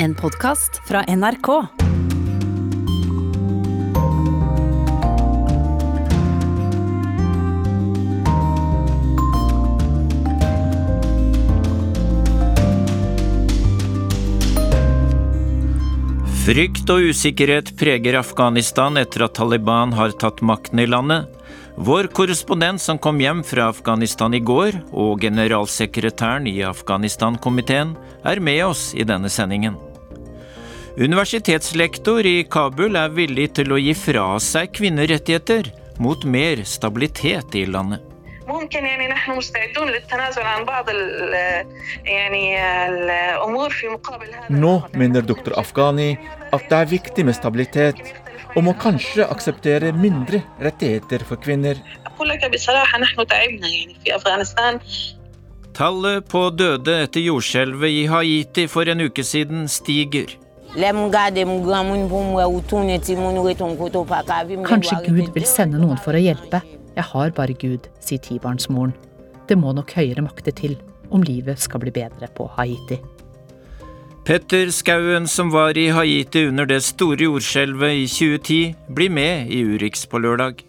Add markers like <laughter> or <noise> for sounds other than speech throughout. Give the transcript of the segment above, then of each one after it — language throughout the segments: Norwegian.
En podkast fra NRK. Frykt og usikkerhet preger Afghanistan etter at Taliban har tatt makten i landet. Vår korrespondent som kom hjem fra Afghanistan i går, og generalsekretæren i Afghanistan-komiteen, er med oss i denne sendingen. Universitetslektor i Kabul er villig til å gi fra seg kvinnerettigheter mot mer stabilitet i landet. ممكن يعني نحن مستعدون للتنازل عن بعض ال يعني الامور في مقابل هذا Nå mener dr. Afghani at det er viktig med stabilitet, og må kanskje akseptere mindre rettigheter for kvinner. اقول لك بصراحه نحن تعبنا يعني في افغانستان Tallet på døde etter jordskjelvet i Haiti for en uke siden stiger. Kanskje Gud vil sende noen for å hjelpe. Jeg har bare Gud, sier tibarnsmoren. Det må nok høyere makter til om livet skal bli bedre på Haiti. Petter Skauen, som var i Haiti under det store jordskjelvet i 2010, blir med i Urix på lørdag.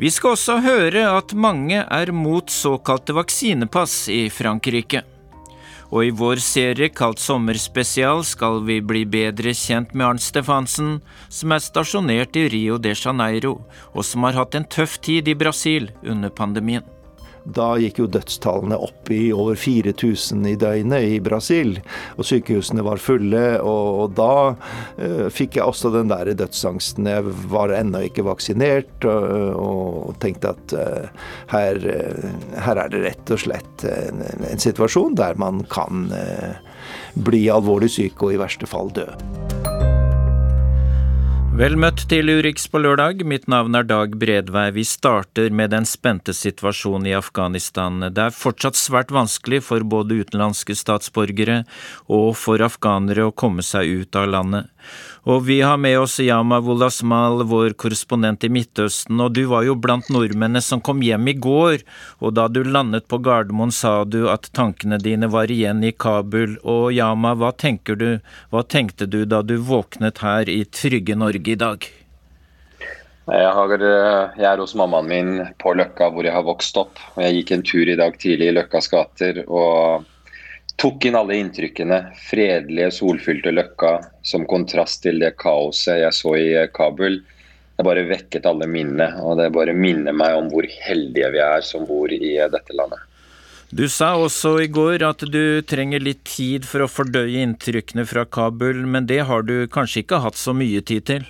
Vi skal også høre at mange er mot såkalte vaksinepass i Frankrike. Og i vår serie kalt Sommerspesial skal vi bli bedre kjent med Arnt Stefansen, som er stasjonert i Rio de Janeiro, og som har hatt en tøff tid i Brasil under pandemien. Da gikk jo dødstallene opp i over 4000 i døgnet i Brasil. Og sykehusene var fulle. Og, og da uh, fikk jeg også den der dødsangsten. Jeg var ennå ikke vaksinert og, og tenkte at uh, her, uh, her, er det rett og slett en, en situasjon der man kan bli alvorlig syk og i verste fall dø. Vel møtt til Urix på lørdag. Mitt navn er Dag Bredvei. Vi starter med den spente situasjonen i Afghanistan. Det er fortsatt svært vanskelig for både utenlandske statsborgere og for afghanere å komme seg ut av landet. Og vi har med oss Yama Wolasmal, vår korrespondent i Midtøsten, og du var jo blant nordmennene som kom hjem i går, og da du landet på Gardermoen sa du at tankene dine var igjen i Kabul, og Yama, hva du, hva tenkte du da du våknet her i trygge Norge i dag? Jeg, har, jeg, er hos mammaen min på Løkka, hvor jeg har vokst opp. Jeg gikk en tur i dag tidlig i Løkkas gater. og tok inn alle inntrykkene. Fredelige, solfylte Løkka som kontrast til det kaoset jeg så i Kabul. Det bare vekket alle minnene, og det bare minner meg om hvor heldige vi er som bor i dette landet. Du sa også i går at du trenger litt tid for å fordøye inntrykkene fra Kabul, men det har du kanskje ikke hatt så mye tid til?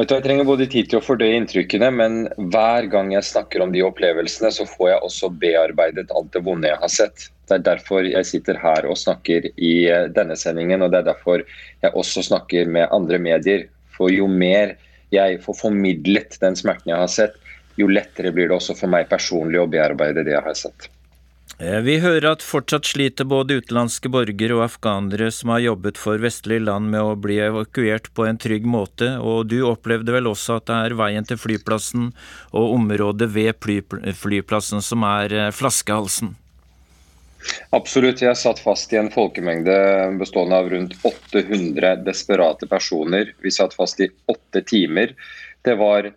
Jeg trenger både tid til å fordøye inntrykkene, men hver gang jeg snakker om de opplevelsene, så får jeg også bearbeidet alt det vonde jeg har sett. Det er derfor jeg sitter her og snakker i eh, denne sendingen, og det er derfor jeg også snakker med andre medier. For jo mer jeg får formidlet den smerten jeg har sett, jo lettere blir det også for meg personlig å bearbeide det jeg har sett. Eh, vi hører at fortsatt sliter både utenlandske borgere og afghanere som har jobbet for vestlige land med å bli evakuert på en trygg måte, og du opplevde vel også at det er veien til flyplassen og området ved flyplassen som er eh, flaskehalsen? Absolutt. Jeg satt fast i en folkemengde bestående av rundt 800 desperate personer. Vi satt fast i åtte timer. Det var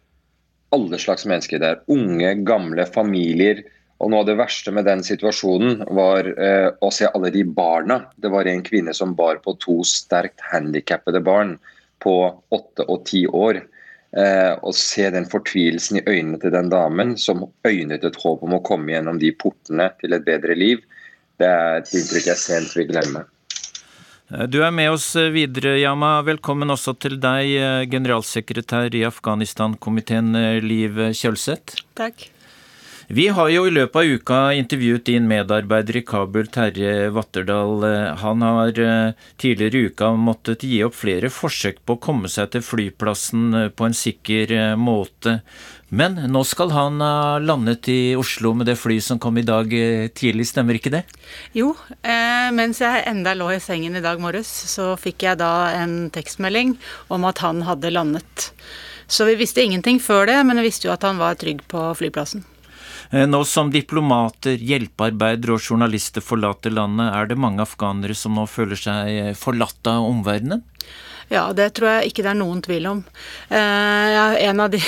alle slags mennesker der. Unge, gamle, familier. Og Noe av det verste med den situasjonen var eh, å se alle de barna. Det var en kvinne som bar på to sterkt handikappede barn på åtte og ti år. Eh, og se den fortvilelsen i øynene til den damen som øynet et håp om å komme gjennom de portene til et bedre liv. Det er et inntrykk jeg sent vil glemme. Eh, du er med oss eh, videre, Yama. Velkommen også til deg, eh, generalsekretær i Afghanistan-komiteen, Liv Kjølseth. Takk. Vi har jo i løpet av uka intervjuet din medarbeider i Kabul, Terje Vatterdal. Han har tidligere i uka måttet gi opp flere forsøk på å komme seg til flyplassen på en sikker måte. Men nå skal han ha landet i Oslo med det flyet som kom i dag eh, tidlig, stemmer ikke det? Jo, eh, mens jeg enda lå i sengen i dag morges, så fikk jeg da en tekstmelding om at han hadde landet. Så vi visste ingenting før det, men vi visste jo at han var trygg på flyplassen. Eh, nå som diplomater, hjelpearbeidere og journalister forlater landet, er det mange afghanere som nå føler seg eh, forlatt av omverdenen? Ja, det tror jeg ikke det er noen tvil om. Eh, en av de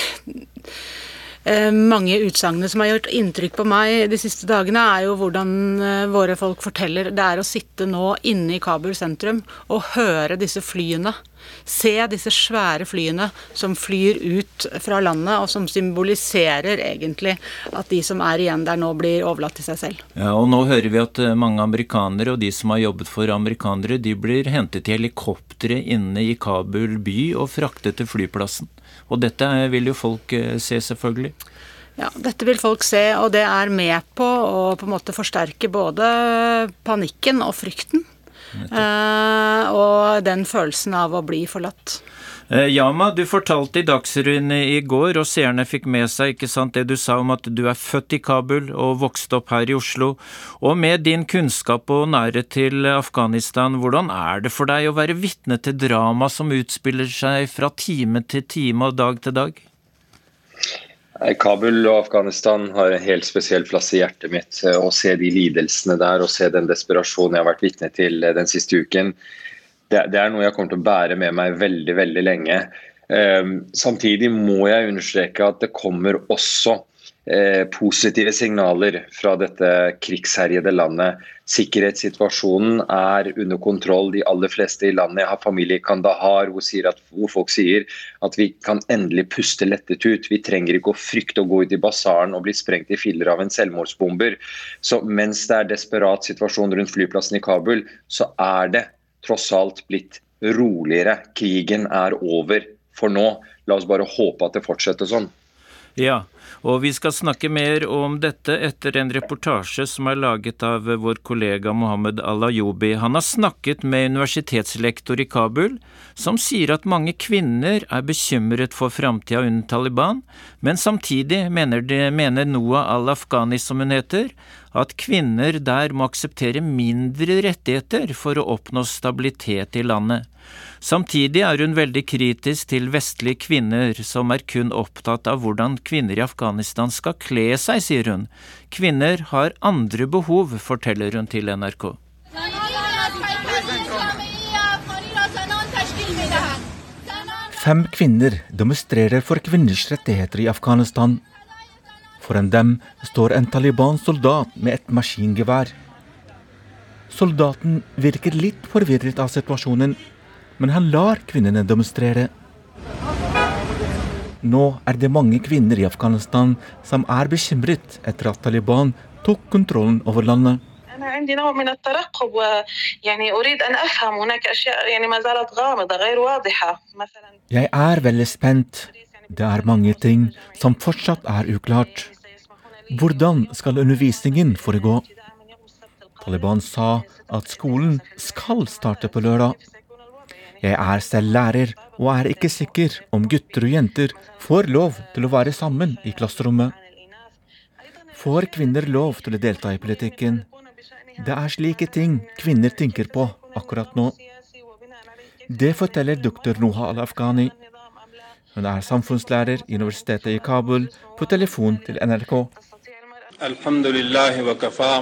mange utsagnene som har gjort inntrykk på meg de siste dagene, er jo hvordan eh, våre folk forteller det er å sitte nå inne i Kabul sentrum og høre disse flyene. Se disse svære flyene som flyr ut fra landet, og som symboliserer egentlig at de som er igjen der nå, blir overlatt til seg selv. Ja, og Nå hører vi at eh, mange amerikanere og de som har jobbet for amerikanere, de blir hentet i helikoptre inne i Kabul by og fraktet til flyplassen. Og dette vil jo folk eh, se, selvfølgelig. Ja, dette vil folk se, og det er med på å på en måte forsterke både panikken og frykten. Eh, og den følelsen av å bli forlatt. Eh, Yama, du fortalte i Dagsrevyen i går, og seerne fikk med seg ikke sant, det du sa om at du er født i Kabul og vokste opp her i Oslo. Og med din kunnskap og nærhet til Afghanistan, hvordan er det for deg å være vitne til drama som utspiller seg fra time til time og dag til dag? Kabul og Afghanistan har en helt spesiell plass i hjertet mitt. Å se de lidelsene der og se den desperasjonen jeg har vært vitne til den siste uken, det, det, er noe jeg kommer til å bære med meg veldig, veldig lenge. Um, samtidig må jeg understreke at det kommer også eh, positive signaler fra dette krigsherjede landet. Sikkerhetssituasjonen er under kontroll. De aller fleste i landet har familie i Kandahar hvor, at, hvor, folk sier at vi kan endelig puste lettet ut. Vi trenger ikke å frykte å gå ut i basaren og bli sprengt i filler av en selvmordsbomber. Så mens det er desperat situasjon rundt flyplassen i Kabul, så er det tross alt blitt roligere. Krigen er over for nå. La oss bare håpe at det fortsetter sånn. Ja, og vi skal snakke mer om dette etter en reportasje som er laget av vår kollega Mohammed Al-Ayubi. Han har snakket med universitetslektor i Kabul, som sier at mange kvinner er bekymret for framtida under Taliban, men samtidig mener, de, mener Noah al-Afghani, som hun heter, at kvinner der må akseptere mindre rettigheter for å oppnå stabilitet i landet. Samtidig er hun veldig kritisk til vestlige kvinner som er kun opptatt av hvordan kvinner i Afghanistan skal kle seg, sier hun. Kvinner har andre behov, forteller hun til NRK. Fem kvinner demonstrerer for kvinners rettigheter i Afghanistan. Foran dem står en Taliban-soldat med et maskingevær. Soldaten virker litt forvirret av situasjonen, men han lar kvinnene demonstrere. Nå er det mange kvinner i Afghanistan som er bekymret etter at Taliban tok kontrollen over landet. Jeg er veldig spent. Det er mange ting som fortsatt er uklart. Hvordan skal undervisningen foregå? Taliban sa at skolen skal starte på lørdag. Jeg er selv lærer og er ikke sikker om gutter og jenter får lov til å være sammen i klasserommet. Får kvinner lov til å delta i politikken? Det er slike ting kvinner tenker på akkurat nå. Det forteller doktor Noha al-Afghani. Hun er samfunnslærer i universitetet i Kabul, på telefon til NRK. Alhamdulillahi wa kafa,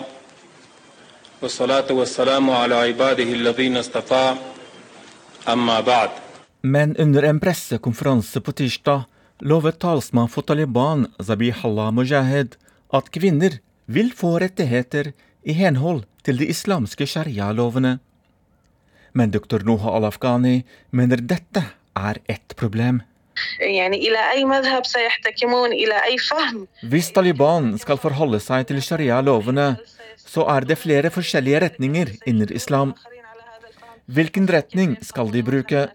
wa salatu wa salamu ala ibadihi alladhina istafa. Men under en pressekonferanse på tirsdag lovet talsmann for Taliban Zabihallah Mujahid at kvinner vil få rettigheter i henhold til de islamske sharia-lovene. Men doktor Noha al-Afghani mener dette er ett problem. Hvis Taliban skal forholde seg til sharia-lovene, så er det flere forskjellige retninger innen islam. Hvilken retning skal de bruke?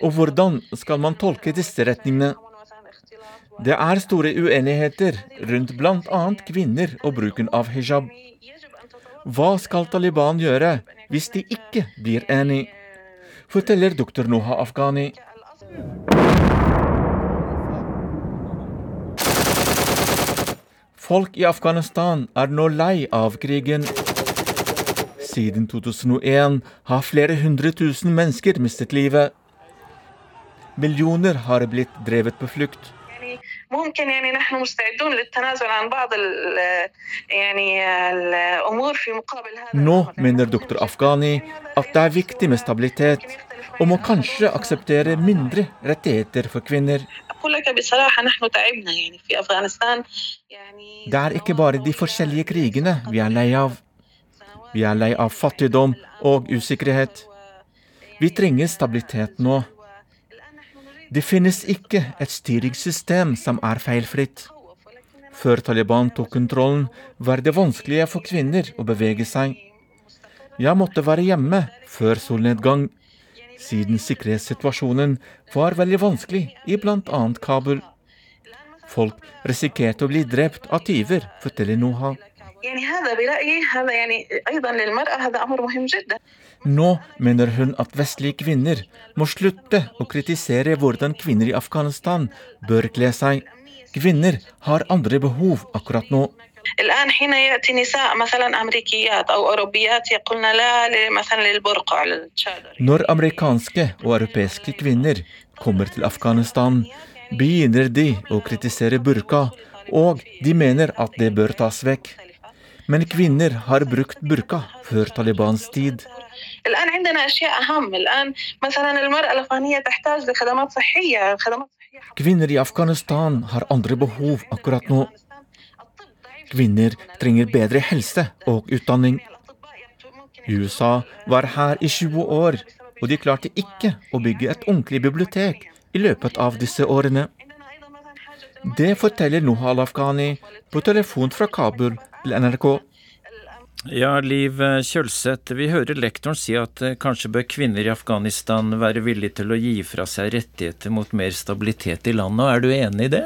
Og hvordan skal man tolke disse retningene? Det er store uenigheter rundt bl.a. kvinner og bruken av hijab. Hva skal Taliban gjøre hvis de ikke blir enig? Forteller doktor Noha Afghani. Folk i Afghanistan er nå lei av krigen. Siden 2001 har flere hundre tusen mennesker mistet livet. Millioner har blitt drevet på flukt. ممكن يعني نحن مستعدون للتنازل عن بعض يعني الأمور في مقابل هذا Nå mener doktor Afghani at det er viktig med stabilitet, og må kanskje akseptere mindre rettigheter for kvinner. Det er ikke bare de forskjellige krigene vi er lei av. Vi er lei av fattigdom og usikkerhet. Vi trenger stabilitet nå. Det finnes ikke et styringssystem som er feilfritt. Før Taliban tok kontrollen, var det vanskeligere for kvinner å bevege seg. Jeg måtte være hjemme før solnedgang, siden sikkerhetssituasjonen var veldig vanskelig i bl.a. Kabul. Folk risikerte å bli drept av tyver, forteller Noha. Nå mener hun at vestlige kvinner må slutte å kritisere hvordan kvinner i Afghanistan bør kle seg. Kvinner har andre behov akkurat nå. Når amerikanske og europeiske kvinner kommer til Afghanistan, begynner de å kritisere burka, og de mener at det bør tas vekk. Men kvinner har brukt burka før Talibans tid. Kvinner i Afghanistan har andre behov akkurat nå. Kvinner trenger bedre helse og utdanning. USA var her i 20 år, og de klarte ikke å bygge et ordentlig bibliotek i løpet av disse årene. Det forteller Nohal Afghani på telefon fra Kabul til NRK. Ja, Liv Kjølseth, vi hører lektoren si at eh, kanskje bør kvinner i Afghanistan være villige til å gi fra seg rettigheter mot mer stabilitet i landet, er du enig i det?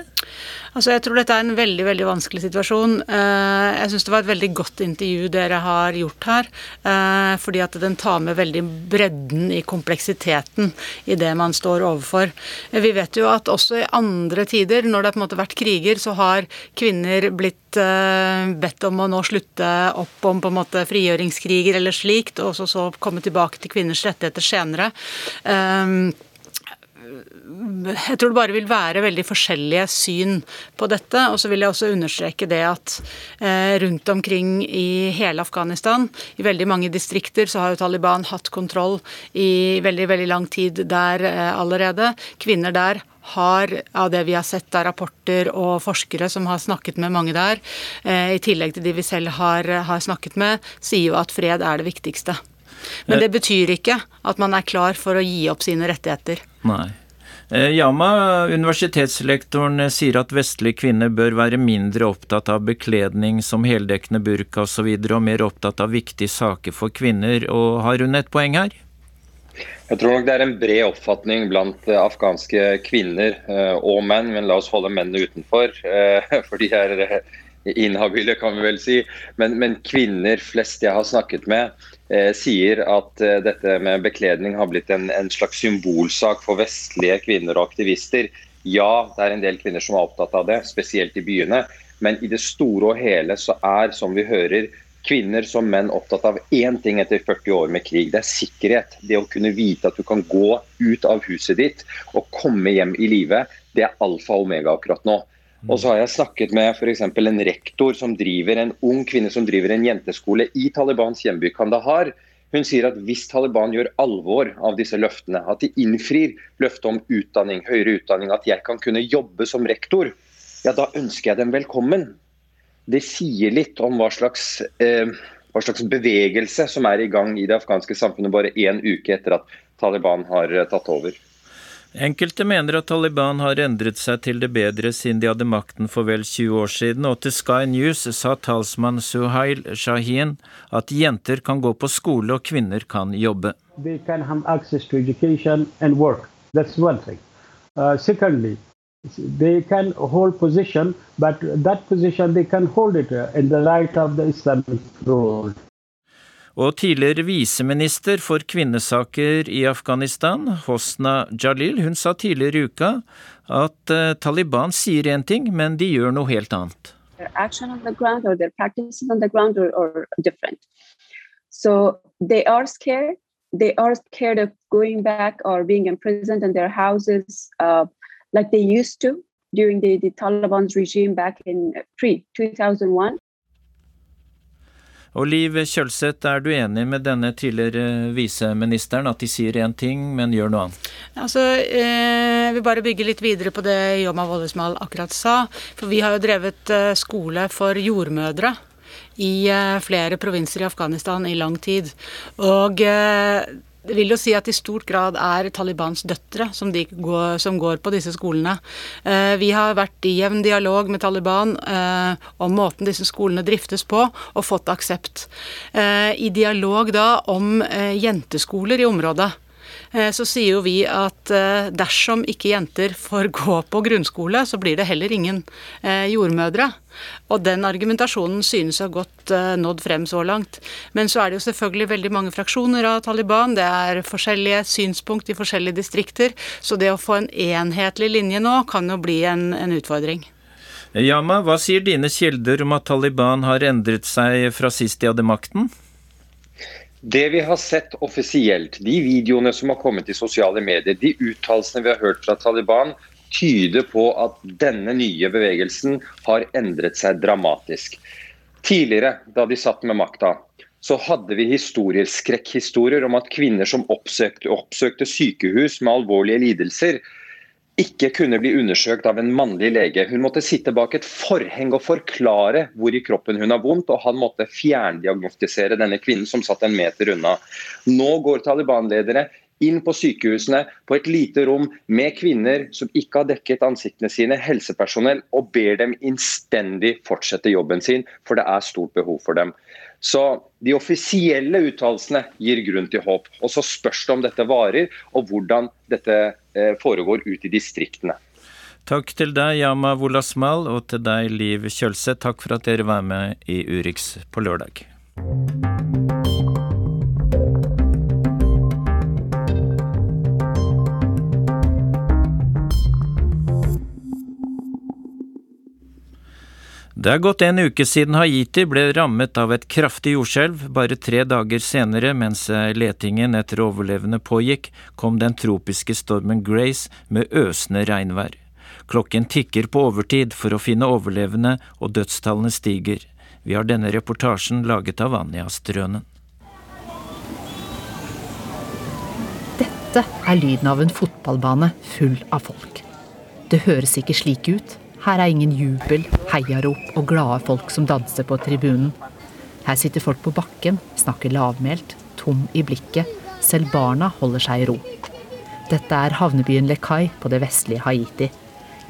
Altså, jeg tror dette er en veldig veldig vanskelig situasjon. Eh, jeg syns det var et veldig godt intervju dere har gjort her. Eh, fordi at den tar med veldig bredden i kompleksiteten i det man står overfor. Vi vet jo at også i andre tider, når det har på en måte vært kriger, så har kvinner blitt eh, bedt om å nå slutte opp om på en måte frigjøringskriger eller slikt, og så komme tilbake til kvinners rettigheter senere jeg tror det bare vil være veldig forskjellige syn på dette. Og så vil jeg også understreke det at eh, rundt omkring i hele Afghanistan, i veldig mange distrikter, så har jo Taliban hatt kontroll i veldig, veldig lang tid der eh, allerede. Kvinner der har, av det vi har sett av rapporter og forskere som har snakket med mange der, eh, i tillegg til de vi selv har, har snakket med, sier jo at fred er det viktigste. Men det betyr ikke at man er klar for å gi opp sine rettigheter. Nei. Eh, Yama, universitetslektoren, eh, sier at vestlige kvinner bør være mindre opptatt av bekledning som heldekkende burka osv., og, så videre, og mer opptatt av viktige saker for kvinner. Og har hun et poeng her? Jeg tror nok det er en bred oppfatning blant eh, afghanske kvinner og menn, men la oss holde mennene utenfor, <laughs> for de er inhabile, kan vi vel si. Men, men kvinner flest jeg har snakket med, sier at eh, dette med bekledning har blitt en, en, slags symbolsak for vestlige kvinner og aktivister. Ja, det er en del kvinner som er opptatt av det, spesielt i byene. Men i det store og hele så er, som vi hører, kvinner som menn opptatt av én ting etter 40 år med krig. Det er sikkerhet. Det å kunne vite at du kan gå ut av huset ditt og komme hjem i live. Det er alfa og omega akkurat nå. Og så har jeg snakket med f.eks. en rektor som driver en ung kvinne som driver en jenteskole i Talibans hjemby Kandahar. Hun sier at hvis Taliban gjør alvor av disse løftene, at de innfrir løftet om utdanning, høyere utdanning, at jeg kan kunne jobbe som rektor, ja da ønsker jeg dem velkommen. Det sier litt om hva slags, eh, hva slags bevegelse som er i gang i det afghanske samfunnet bare én uke etter at Taliban har eh, tatt over. Enkelte mener at Taliban har endret seg til det bedre siden de hadde makten for vel 20 år siden, og til Sky News sa talsmann Suhail Shahin at jenter kan gå på skole og kvinner kan jobbe. They can have access to education and work. That's one thing. Uh, secondly, they can hold position, but that position they can hold it uh, in the light of the. Og tidligere viseminister for kvinnesaker i Afghanistan, Hosna Jalil, hun sa tidligere i uka at uh, Taliban sier én ting, men de gjør noe helt annet. So they are scared. They are scared of going back or being imprisoned in their houses uh, like they used to. during the, the Taliban's regime back in pre 2001. Og Liv Kjølseth, er du enig med denne tidligere viseministeren, at de sier én ting, men gjør noe annet? Altså, eh, Jeg vil bare bygge litt videre på det Yoma Wollesmal akkurat sa. For vi har jo drevet eh, skole for jordmødre i eh, flere provinser i Afghanistan i lang tid. Og eh, det vil jo si at i stort grad er Talibans døtre som, går, som går, på disse skolene. Eh, vi har vært i jevn dialog med Taliban eh, om måten disse skolene driftes på, og fått aksept. Eh, I dialog da om eh, jenteskoler i området. Eh, så sier jo vi at eh, dersom ikke jenter får gå på grunnskole, så blir det heller ingen jordmødre. Og den argumentasjonen synes å ha gått nådd frem så langt. Men så er det jo selvfølgelig veldig mange fraksjoner av Taliban. Det er forskjellige synspunkt i forskjellige distrikter. Så det å få en enhetlig linje nå kan jo bli en, en utfordring. Yama, hva sier dine kilder om at Taliban har endret seg fra sist de hadde makten? Det vi har sett offisielt, de videoene som har kommet i sosiale medier, de uttalelsene vi har hørt fra Taliban, tyder på at denne nye bevegelsen har endret seg dramatisk. Tidligere, da de satt med makta, så hadde vi historier, skrekkhistorier om at kvinner som oppsøkte, oppsøkte sykehus med alvorlige lidelser, ikke kunne bli undersøkt av en mannlig lege. Hun måtte sitte bak et forheng og forklare hvor i kroppen hun har vondt, og han måtte fjerndiagnostisere denne kvinnen som satt en meter unna. Nå går Taliban-ledere inn på sykehusene på et lite rom med kvinner som ikke har dekket ansiktene sine, helsepersonell, og ber dem innstendig fortsette jobben sin, for det er stort behov for dem. Så de offisielle uttalelsene gir grunn til håp. Og så spørs det om dette varer, og hvordan dette eh, foregår ut i distriktene. Takk til deg, Yama Wolasmal, og til deg, Liv Kjølse. Takk for at dere var med i Urix på lørdag. Det er gått en uke siden Haiti ble rammet av et kraftig jordskjelv. Bare tre dager senere, mens letingen etter overlevende pågikk, kom den tropiske stormen Grace med øsende regnvær. Klokken tikker på overtid for å finne overlevende, og dødstallene stiger. Vi har denne reportasjen laget av Anja Strønen. Dette er lyden av en fotballbane full av folk. Det høres ikke slik ut, her er ingen jubel, heiarop og glade folk som danser på tribunen. Her sitter folk på bakken, snakker lavmælt, tom i blikket. Selv barna holder seg i ro. Dette er havnebyen Lekai på det vestlige Haiti.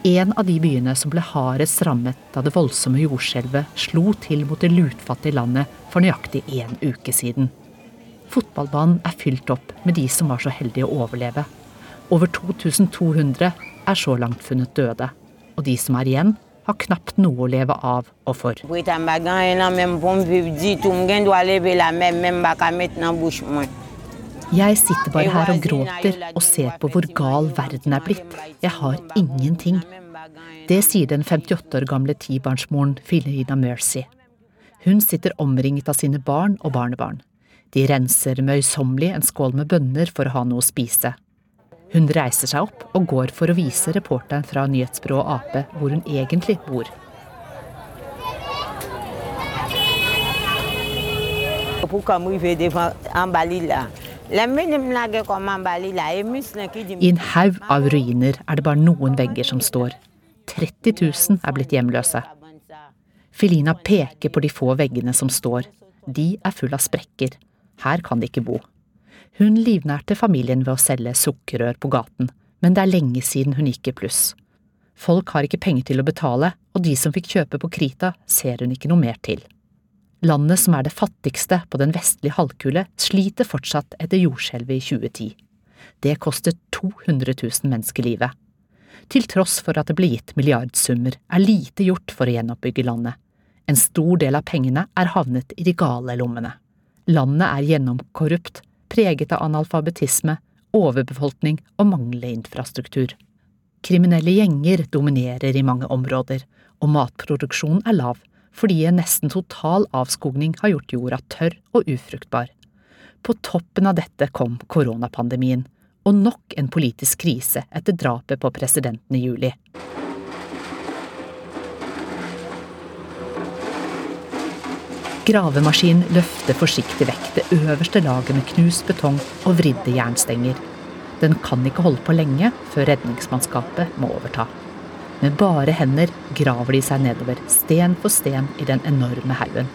En av de byene som ble hardest rammet da det voldsomme jordskjelvet slo til mot det lutfattige landet for nøyaktig én uke siden. Fotballbanen er fylt opp med de som var så heldige å overleve. Over 2200 er så langt funnet døde og de som er igjen, har knapt noe å leve av og for. Jeg sitter bare her og gråter og ser på hvor gal verden er blitt. Jeg har ingenting. Det sier den 58 år gamle tibarnsmoren Filina Mercy. Hun sitter omringet av sine barn og barnebarn. De renser møysommelig en skål med bønner for å ha noe å spise. Hun reiser seg opp og går for å vise reporteren fra nyhetsbyrået Ap hvor hun egentlig bor. I en haug av ruiner er det bare noen vegger som står. 30 000 er blitt hjemløse. Filina peker på de få veggene som står. De er fulle av sprekker. Her kan de ikke bo. Hun livnærte familien ved å selge sukkerrør på gaten, men det er lenge siden hun gikk i pluss. Folk har ikke penger til å betale, og de som fikk kjøpe på Krita, ser hun ikke noe mer til. Landet som er det fattigste på den vestlige halvkule, sliter fortsatt etter jordskjelvet i 2010. Det kostet 200 000 mennesker livet. Til tross for at det ble gitt milliardsummer, er lite gjort for å gjenoppbygge landet. En stor del av pengene er havnet i de gale lommene. Landet er gjennomkorrupt, preget av analfabetisme, overbefolkning og manglende infrastruktur. Kriminelle gjenger dominerer i mange områder, og matproduksjonen er lav fordi en nesten total avskogning har gjort jorda tørr og ufruktbar. På toppen av dette kom koronapandemien, og nok en politisk krise etter drapet på presidenten i juli. Gravemaskinen løfter forsiktig vekk det øverste laget med knust betong og vridde jernstenger. Den kan ikke holde på lenge før redningsmannskapet må overta. Med bare hender graver de seg nedover, sten for sten, i den enorme haugen.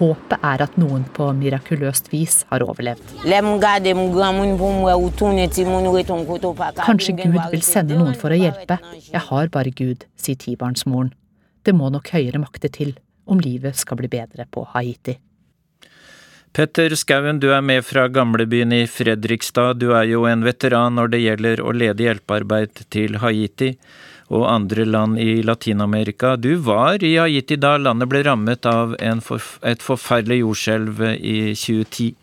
Håpet er at noen på mirakuløst vis har overlevd. Kanskje Gud vil sende noen for å hjelpe. Jeg har bare Gud, sier tibarnsmoren. Det må nok høyere makter til om livet skal bli bedre på Haiti. Petter Skauen, du er med fra gamlebyen i Fredrikstad. Du er jo en veteran når det gjelder å lede hjelpearbeid til Haiti og andre land i Latin-Amerika. Du var i Haiti da landet ble rammet av forf et forferdelig jordskjelv i 2010.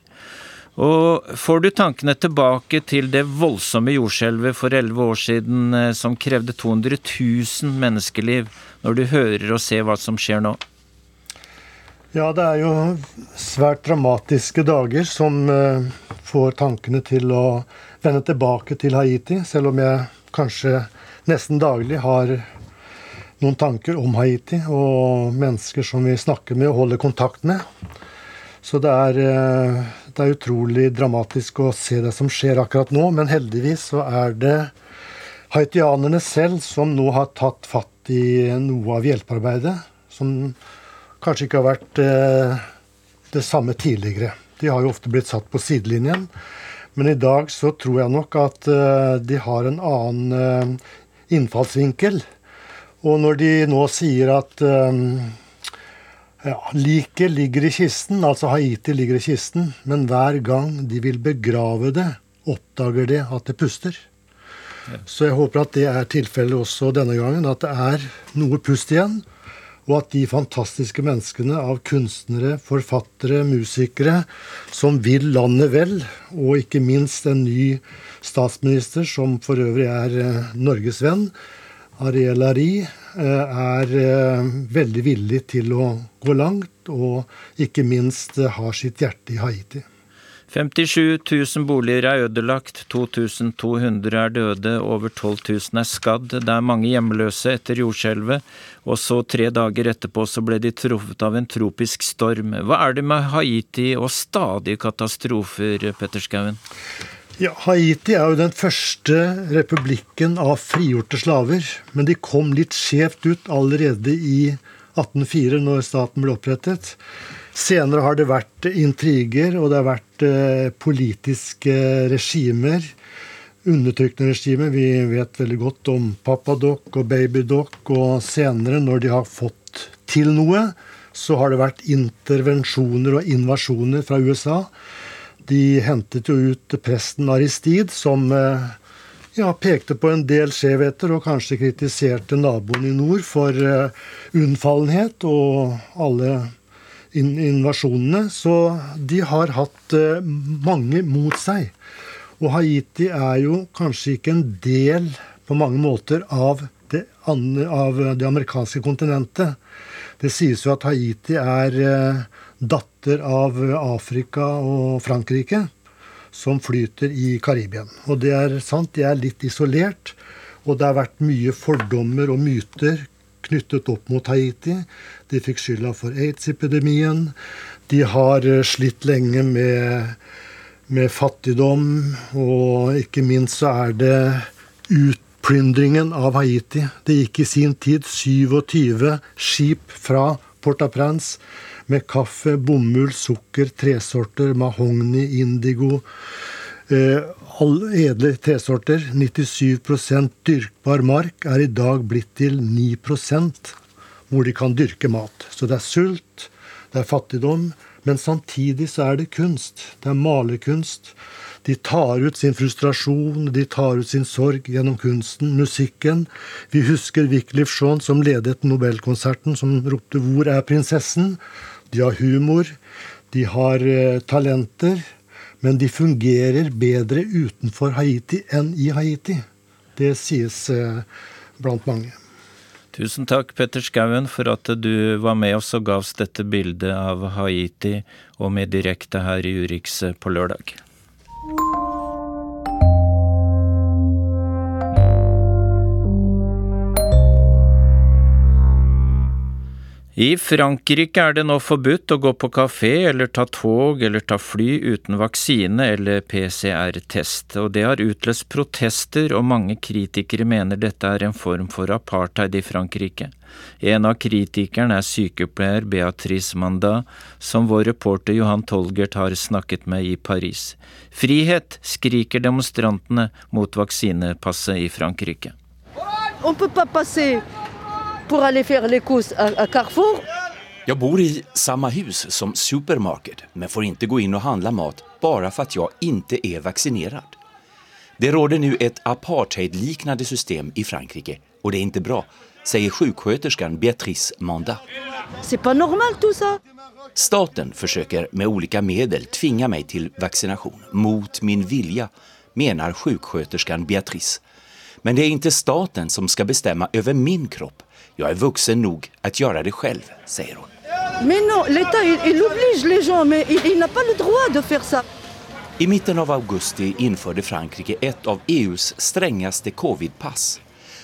Og får du tankene tilbake til det voldsomme jordskjelvet for elleve år siden eh, som krevde 200 000 menneskeliv, når du hører og ser hva som skjer nå? Ja, det er jo svært dramatiske dager som uh, får tankene til å vende tilbake til Haiti, selv om jeg kanskje nesten daglig har noen tanker om Haiti og mennesker som vi snakker med og holder kontakt med. Så det er, uh, det er utrolig dramatisk å se det som skjer akkurat nå, men heldigvis så er det haitianerne selv som nå har tatt fatt i noe av hjelpearbeidet. som kanskje ikke har vært eh, det samme tidligere. De har jo ofte blitt satt på sidelinjen. Men i dag så tror jeg nok at eh, de har en annen eh, innfallsvinkel. Og når de nå sier at eh, ja, liket ligger i kisten, altså Haiti ligger i kisten, men hver gang de vil begrave det, oppdager de at det puster. Så jeg håper at det er tilfellet også denne gangen, at det er noe pust igjen og at de fantastiske menneskene av kunstnere, forfattere, musikere som vil landet vel, og ikke minst en ny statsminister som for øvrig er eh, Norges venn, Ariel Ari, eh, er eh, veldig villig til å gå langt, og ikke minst har sitt hjerte i Haiti. 57 000 boliger er ødelagt, 2200 er døde, over 12 000 er skadd. Det er mange hjemløse etter jordskjelvet, og så tre dager etterpå så ble de truffet av en tropisk storm. Hva er det med Haiti og stadige katastrofer, Petterskauen? Ja, Haiti er jo den første republikken av frigjorte slaver, men de kom litt skjevt ut allerede i 1804, når staten ble opprettet. Senere har det vært intriger, og det har vært eh, politiske regimer. Undertrykkende regimer. Vi vet veldig godt om Papadok og Babydoc. Og senere, når de har fått til noe, så har det vært intervensjoner og invasjoner fra USA. De hentet jo ut presten Aristid, som eh, ja, pekte på en del skjevheter og kanskje kritiserte naboen i nord for uh, unnfallenhet og alle invasjonene. Så de har hatt eh, mange mot seg. Og Haiti er jo kanskje ikke en del på mange måter av det, av det amerikanske kontinentet. Det sies jo at Haiti er eh, datter av Afrika og Frankrike, som flyter i Karibia. Og det er sant, de er litt isolert. Og det har vært mye fordommer og myter knyttet opp mot Haiti. De fikk skylda for aids-epidemien. De har eh, slitt lenge med, med, fattigdom, og ikke minst så er det utplyndringen av Haiti. Det gikk i sin tid 27 skip fra Port-au-Prince med kaffe, bomull, sukker, tresorter, mahogni, indigo. Eh, alle edle tresorter, 97% dyrkbar mark, er i dag blitt til 9 hvor de kan dyrke mat. Så det er sult, det er fattigdom, men samtidig så er det kunst. Det er malerkunst. De tar ut sin frustrasjon, de tar ut sin sorg gjennom kunsten, musikken. Vi husker Wycliffe Shaun som ledet Nobelkonserten, som ropte 'Hvor er prinsessen?' De har humor, de har eh, talenter. Men de fungerer bedre utenfor Haiti enn i Haiti. Det sies eh, blant mange. Tusen takk, Petter Skauen, for at du var med oss og ga oss dette bildet av Haiti, og med direkte her i Urix på lørdag. I Frankrike er det nå forbudt å gå på kafé eller ta tog eller ta fly uten vaksine eller PCR-test, og det har utløst protester, og mange kritikere mener dette er en form for apartheid i Frankrike. En av kritikerne er sykepleier Beatrice Mandat, som vår reporter Johan Tolgert har snakket med i Paris. Frihet, skriker demonstrantene mot vaksinepasset i Frankrike. On peut pas passer pour aller faire les courses à, à Carrefour. Jag bor i samma hus som Supermarket men får inte gå in och handla mat bara för att jag inte är vaccinerad. Det råder nu ett apartheidliknande system i Frankrike och det är inte bra, säger sjuksköterskan Beatrice Manda. Staten försöker med olika medel tvinga mig till vaccination mot min vilja, menar sjuksköterskan Beatrice. Men det är inte staten som ska bestämma över min kropp. Jag är vuxen nog att göra det själv, säger hon. Men non, l'État il, il oblige les gens, mais il, il n'a pas le droit de faire ça. I mitten av augusti införde Frankrike ett av EUs strängaste covidpass.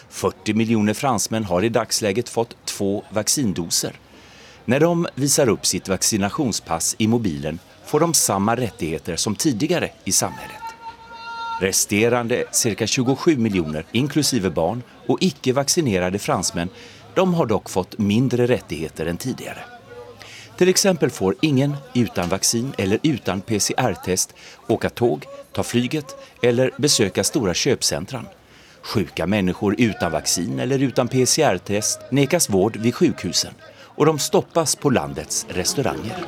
40 miljoner fransmän har i dagsläget fått två vaccindoser. När de visar upp sitt vaccinationspass i mobilen får de samma rättigheter som tidigare i samhället. Resterande cirka 27 miljoner, inklusive barn och icke vaccinerade fransmän, de har dock fått mindre rättigheter än tidigare. Till exempel får ingen utan vaccin eller utan PCR-test åka tåg, ta flyget eller besöka stora köpcentran. Sjuka människor utan vaccin eller utan PCR-test nekas vård vid sjukhusen och de stoppas på landets restauranger.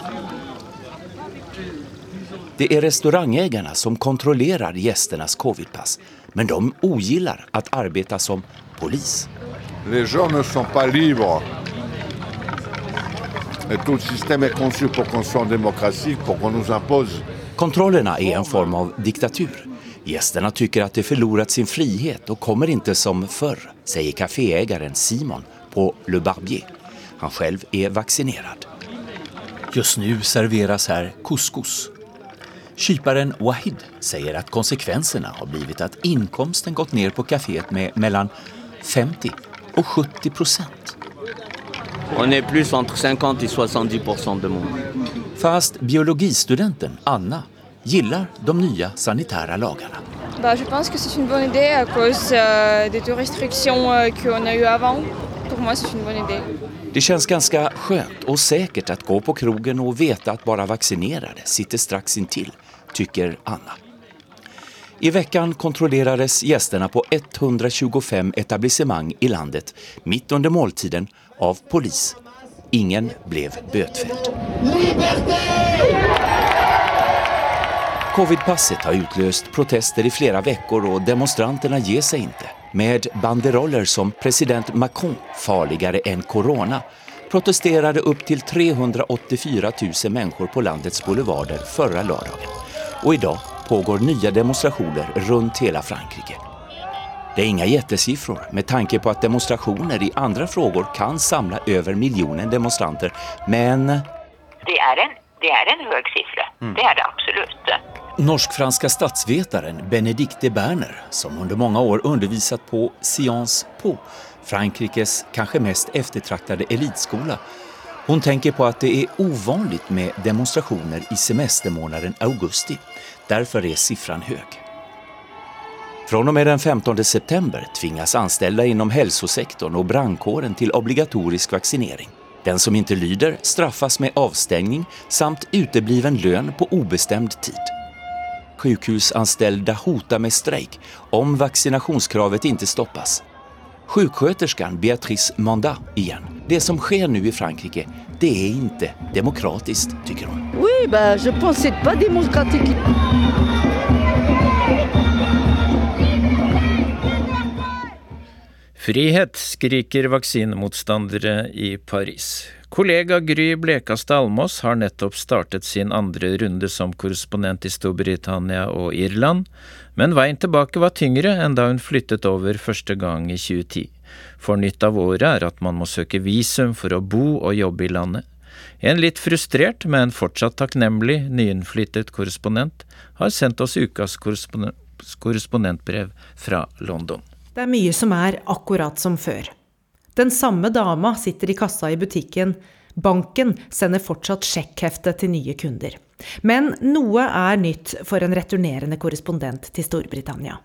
Det är restaurangägarna som kontrollerar gästernas covidpass, men de ogillar att arbeta som polis. Les gens ne sont pas libres. Et tout le système est conçu pour qu'on soit en démocratie, pour qu'on nous impose. Kontrollerna är en form av diktatur. Gästerna tycker att de förlorat sin frihet och kommer inte som förr, säger kaféägaren Simon på Le Barbier. Han själv är vaccinerad. Just nu serveras här couscous. Kyparen Wahid säger att konsekvenserna har blivit att inkomsten gått ner på kaféet med mellan 50 och 70 procent. On est plus entre 50 et 70% de monde. Fast biologistudenten Anna gillar de nya sanitära lagarna. Bah, je pense que c'est une bonne idée à cause euh, des deux restrictions euh, qu'on a eues avant. Pour moi, c'est une bonne idée. Det känns ganska skönt och säkert att gå på krogen och veta att bara vaccinerade sitter strax intill, tycker Anna. I veckan kontrollerades gästerna på 125 etablissemang i landet mitt under måltiden av polis. Ingen blev bötfälld. Covidpasset har utlöst protester i flera veckor och demonstranterna ger sig inte. Med banderoller som president Macron farligare än corona protesterade upp till 384 000 människor på landets boulevarder förra lördagen. Och idag pågår nya demonstrationer runt hela Frankrike. Det är inga jättesiffror med tanke på att demonstrationer i andra frågor kan samla över miljonen demonstranter, men... Det är en, det är en hög siffra, Mm. det är det absolut. Norsk-franska statsvetaren Benedicte Berner, som under många år undervisat på Sciences Po, Frankrikes kanske mest eftertraktade elitskola, hon tänker på att det är ovanligt med demonstrationer i semestermånaden augusti. Därför er siffran høy. Från og med den 15 september tvinges ansatte inom helsesektoren og brandkåren til obligatorisk vaccinering. Den som ikke lyder straffas med avstengning samt utebliven lønn på ubestemt tid. Sjukhusanställda hotar med strejk om vaccinationskravet ikke stoppas. Sjuksköterskan Beatrice Mandat igjen. Det som sker nå i Frankrike, det är inte demokratiskt, tycker hon. Oui, bah, je pense que c'est pas démocratique. Frihet, skriker vaksinemotstandere i Paris. Kollega Gry Blekastad Almås har nettopp startet sin andre runde som korrespondent i Storbritannia og Irland, men veien tilbake var tyngre enn da hun flyttet over første gang i 2010. For nytt av året er at man må søke visum for å bo og jobbe i landet. En litt frustrert, men fortsatt takknemlig nyinnflyttet korrespondent har sendt oss ukas korresponden- korrespondentbrev fra London. Det er mye som er akkurat som før. Den samme dama sitter i kassa i butikken. Banken sender fortsatt sjekkhefte til nye kunder. Men noe er nytt for en returnerende korrespondent til Storbritannia.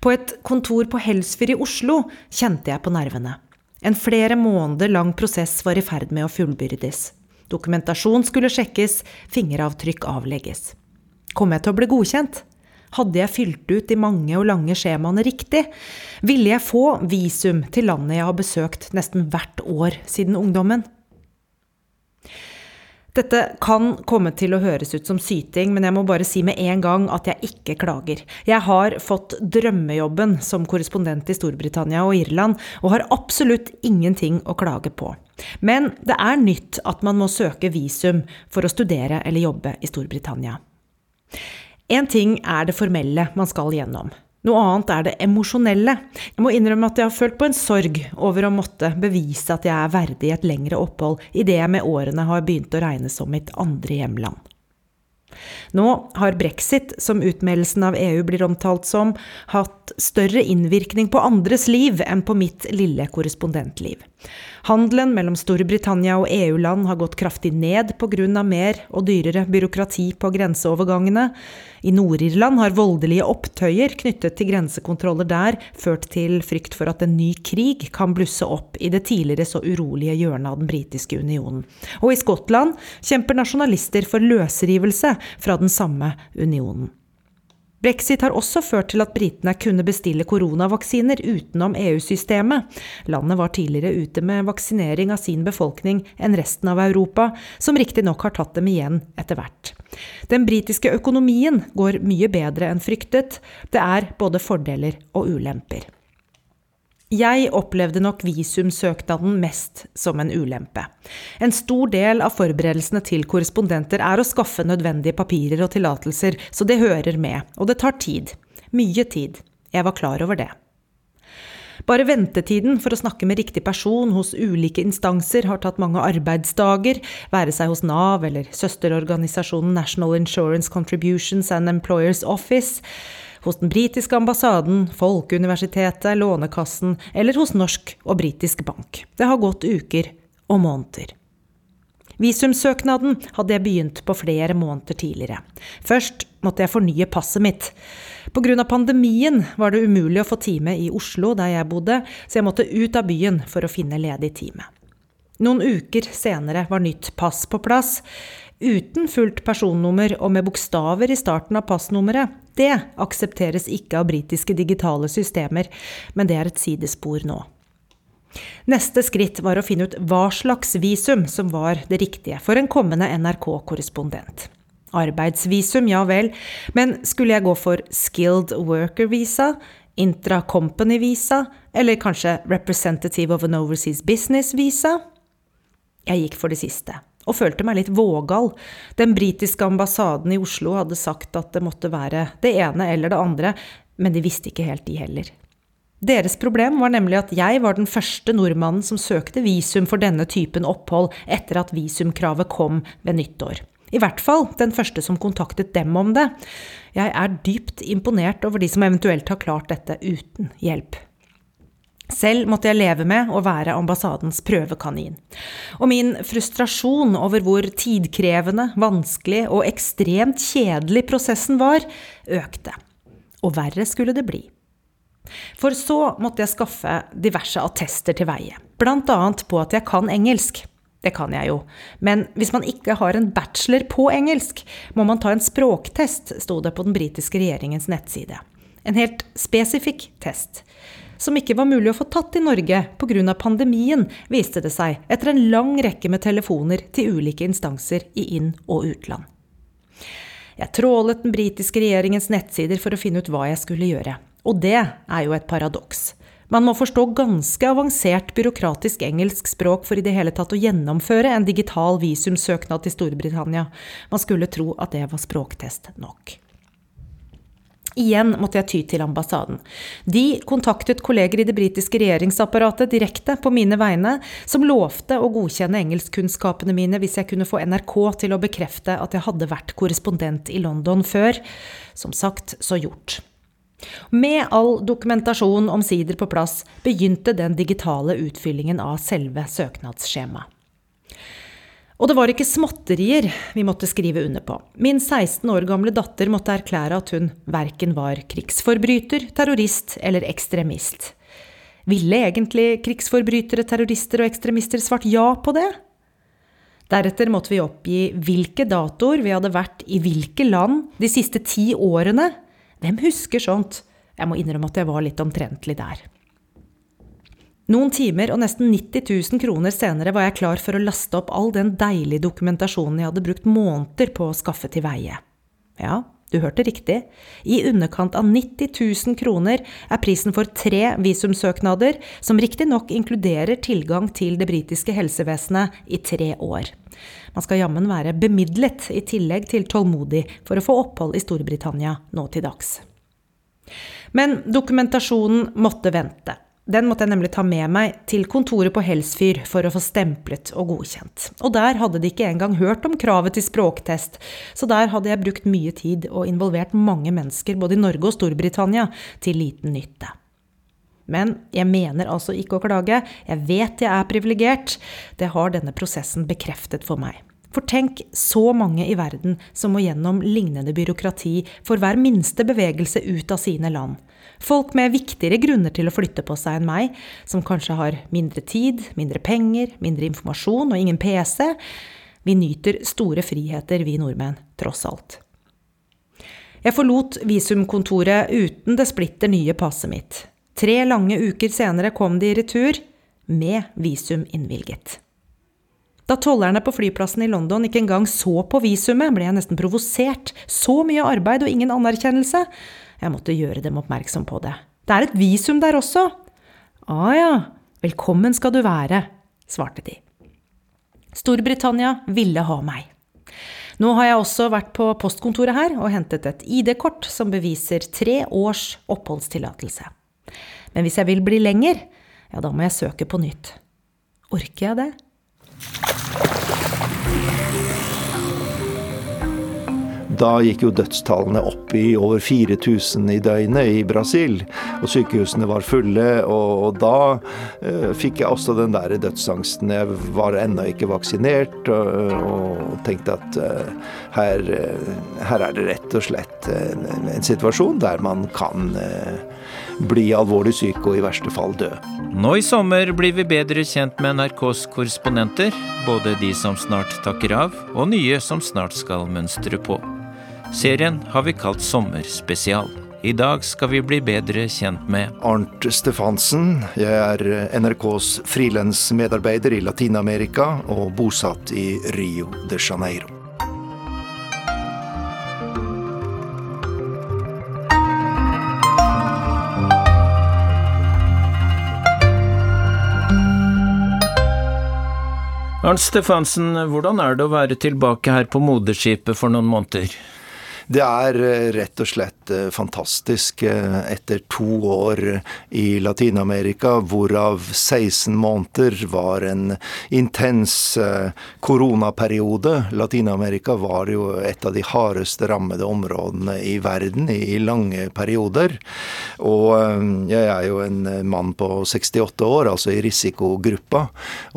På et kontor på Helsfyr i Oslo kjente jeg på nervene. En flere måneder lang prosess var i ferd med å fullbyrdes. Dokumentasjon skulle sjekkes, fingeravtrykk avlegges. Kom jeg til å bli godkjent? Hadde jeg fylt ut de mange og lange skjemaene riktig? Ville jeg få visum til landet jeg har besøkt nesten hvert år siden ungdommen? Dette kan komme til å høres ut som syting, men jeg må bare si med en gang at jeg ikke klager. Jeg har fått drømmejobben som korrespondent i Storbritannia og Irland, og har absolutt ingenting å klage på. Men det er nytt at man må søke visum for å studere eller jobbe i Storbritannia. Én ting er det formelle man skal gjennom. Noe annet er det emosjonelle. Jeg må innrømme at jeg har følt på en sorg over å måtte bevise at jeg er verdig et lengre opphold i det jeg med årene har begynt å regne som mitt andre hjemland. Nå har brexit, som utmeldelsen av EU blir omtalt som, hatt større innvirkning på andres liv enn på mitt lille korrespondentliv. Handelen mellom Storbritannia og EU-land har gått kraftig ned pga. mer og dyrere byråkrati på grenseovergangene. I Nord-Irland har voldelige opptøyer knyttet til grensekontroller der ført til frykt for at en ny krig kan blusse opp i det tidligere så urolige hjørnet av den britiske unionen. Og i Skottland kjemper nasjonalister for løsrivelse fra den samme unionen. Brexit har også ført til at britene kunne bestille koronavaksiner utenom EU-systemet. Landet var tidligere ute med vaksinering av sin befolkning enn resten av Europa, som riktignok har tatt dem igjen etter hvert. Den britiske økonomien går mye bedre enn fryktet. Det er både fordeler og ulemper. Jeg opplevde nok visumsøknaden mest som en ulempe. En stor del av forberedelsene til korrespondenter er å skaffe nødvendige papirer og tillatelser, så det hører med, og det tar tid. Mye tid. Jeg var klar over det. Bare ventetiden for å snakke med riktig person hos ulike instanser har tatt mange arbeidsdager, være seg hos Nav eller søsterorganisasjonen National Insurance Contributions and Employers Office hos den britiske ambassaden, Folkeuniversitetet, Lånekassen eller hos norsk og britisk bank. Det har gått uker og måneder. Visumsøknaden hadde jeg begynt på flere måneder tidligere. Først måtte jeg fornye passet mitt. Pga. pandemien var det umulig å få time i Oslo, der jeg bodde, så jeg måtte ut av byen for å finne ledig time. Noen uker senere var nytt pass på plass, uten fullt personnummer og med bokstaver i starten av passnummeret. Det aksepteres ikke av britiske digitale systemer, men det er et sidespor nå. Neste skritt var å finne ut hva slags visum som var det riktige for en kommende NRK-korrespondent. Arbeidsvisum, ja vel, men skulle jeg gå for skilled worker visa, intra-company visa, eller kanskje representative of an overseas business visa? Jeg gikk for det siste og følte meg litt vågal. Den britiske ambassaden i Oslo hadde sagt at det måtte være det ene eller det andre, men de visste ikke helt, de heller. Deres problem var nemlig at jeg var den første nordmannen som søkte visum for denne typen opphold etter at visumkravet kom ved nyttår. I hvert fall den første som kontaktet dem om det. Jeg er dypt imponert over de som eventuelt har klart dette uten hjelp. Selv måtte jeg leve med å være ambassadens prøvekanin. Og min frustrasjon over hvor tidkrevende, vanskelig og ekstremt kjedelig prosessen var, økte. Og verre skulle det bli. For så måtte jeg skaffe diverse attester til veie, annet på at jeg kan engelsk. Det kan jeg jo, men hvis man ikke har en bachelor på engelsk, må man ta en språktest, sto det på den britiske regjeringens nettside. En helt spesifikk test som ikke var mulig å få tatt i Norge pga. pandemien, viste det seg etter en lang rekke med telefoner til ulike instanser i inn- og utland. Jeg trålet den britiske regjeringens nettsider for å finne ut hva jeg skulle gjøre. Og det er jo et paradoks. Man må forstå ganske avansert byråkratisk engelsk språk for i det hele tatt å gjennomføre en digital visumsøknad til Storbritannia. Man skulle tro at det var språktest nok. Igjen måtte jeg ty til ambassaden. De kontaktet kolleger i det britiske regjeringsapparatet direkte på mine vegne, som lovte å godkjenne engelskkunnskapene mine hvis jeg kunne få NRK til å bekrefte at jeg hadde vært korrespondent i London før. Som sagt, så gjort. Med all dokumentasjon omsider på plass begynte den digitale utfyllingen av selve søknadsskjemaet. Og det var ikke småtterier vi måtte skrive under på. Min 16 år gamle datter måtte erklære at hun verken var krigsforbryter, terrorist eller ekstremist. Ville egentlig krigsforbrytere, terrorister og ekstremister svart ja på det? Deretter måtte vi oppgi hvilke datoer vi hadde vært i hvilke land de siste ti årene. Hvem husker sånt? Jeg må innrømme at jeg var litt omtrentlig der. Noen timer og nesten 90 000 kroner senere var jeg klar for å laste opp all den deilige dokumentasjonen jeg hadde brukt måneder på å skaffe til veie. Ja, du hørte riktig. I underkant av 90 000 kroner er prisen for tre visumsøknader, som riktignok inkluderer tilgang til det britiske helsevesenet i tre år. Man skal jammen være bemidlet i tillegg til tålmodig for å få opphold i Storbritannia nå til dags. Men dokumentasjonen måtte vente. Den måtte jeg nemlig ta med meg til kontoret på Helsfyr for å få stemplet og godkjent. Og der hadde de ikke engang hørt om kravet til språktest, så der hadde jeg brukt mye tid og involvert mange mennesker både i Norge og Storbritannia til liten nytte. Men jeg mener altså ikke å klage, jeg vet jeg er privilegert, det har denne prosessen bekreftet for meg. For tenk så mange i verden som må gjennom lignende byråkrati for hver minste bevegelse ut av sine land. Folk med viktigere grunner til å flytte på seg enn meg, som kanskje har mindre tid, mindre penger, mindre informasjon og ingen PC. Vi nyter store friheter, vi nordmenn, tross alt. Jeg forlot visumkontoret uten det splitter nye passet mitt. Tre lange uker senere kom de i retur, med visum innvilget. Da tollerne på flyplassen i London ikke engang så på visumet, ble jeg nesten provosert. Så mye arbeid og ingen anerkjennelse. Jeg måtte gjøre dem oppmerksom på det. Det er et visum der også. Å ah, ja, velkommen skal du være, svarte de. Storbritannia ville ha meg. Nå har jeg også vært på postkontoret her og hentet et ID-kort som beviser tre års oppholdstillatelse. Men hvis jeg vil bli lenger, ja, da må jeg søke på nytt. Orker jeg det? Da gikk jo dødstallene opp i over 4000 i døgnet i Brasil. Og sykehusene var fulle. Og, og da eh, fikk jeg også den der dødsangsten. Jeg var ennå ikke vaksinert og, og tenkte at eh, her, uh, her, er det rett og slett en, en situasjon der man kan bli alvorlig syk og i verste fall dø. Nå i sommer blir vi bedre kjent med NRKs korrespondenter. Både de som snart takker av, og nye som snart skal mønstre på. Serien har vi kalt Sommerspesial. I dag skal vi bli bedre kjent med Arnt Stefansen. Jeg er NRKs frilansmedarbeider i Latin-Amerika og bosatt i Rio de Janeiro. Arnt Stefansen, hvordan er det å være tilbake her på moderskipet for noen måneder? Det er eh, rett og slett eh, fantastisk. Eh, etter to år i Latin-Amerika, hvorav 16 måneder var en intens koronaperiode. Latin-Amerika var jo et av de hardest rammede områdene i verden i lange perioder. Og jeg er jo en mann på 68 år, altså i risikogruppa.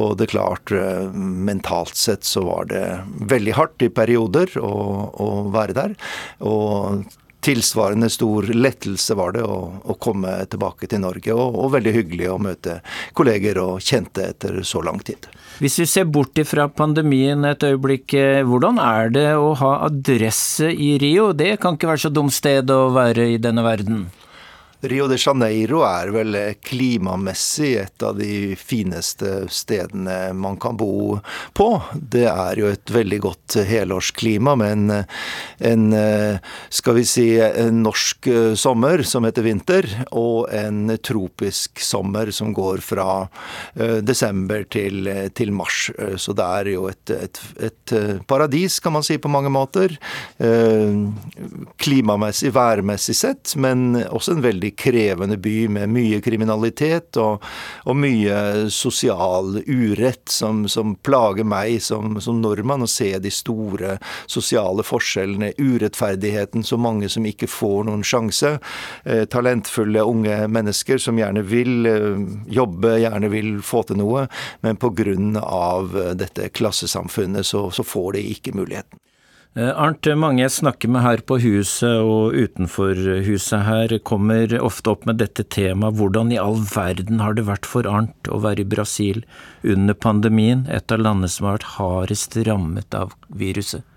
Og det er klart, mentalt sett så var det veldig hardt i perioder å, å være der. Og tilsvarende stor lettelse var det å, å komme tilbake til Norge, og, og, veldig hyggelig å møte kolleger og kjente etter så lang tid. Hvis vi ser bort fra pandemien et øyeblikk, eh, hvordan er det å ha adresse i Rio? Det kan ikke være så dumt sted å være i denne verden? Rio de Janeiro er vel klimamessig et av de fineste stedene man kan bo på. Det er jo et veldig godt helårsklima med en, en skal vi si, en norsk sommer som heter vinter, og en tropisk sommer som går fra eh, desember til, til mars. Så det er jo et, et, et, paradis, kan man si på mange måter. Eh, klimamessig, værmessig sett, men også en veldig krevende by med mye kriminalitet og, og mye sosial urett som, som plager meg som, som, nordmann. Å se de store sosiale forskjellene, urettferdigheten, så mange som ikke får noen sjanse. Eh, talentfulle unge mennesker som gjerne vil eh, jobbe, gjerne vil få til noe, men pga. dette klassesamfunnet så, så får de ikke muligheten. Eh, Arnt, mange jeg snakker med her på huset og utenfor huset her, kommer ofte opp med dette temaet. Hvordan i all verden har det vært for Arnt å være i Brasil under pandemien, et av landene som har vært hardest rammet av viruset?